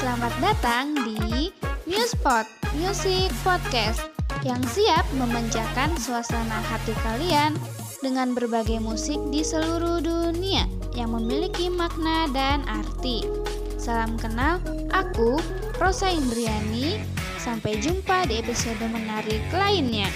Selamat datang di Newspot Music Podcast yang siap memanjakan suasana hati kalian dengan berbagai musik di seluruh dunia yang memiliki makna dan arti. Salam kenal, aku Rosa Indriani. Sampai jumpa di episode menarik lainnya.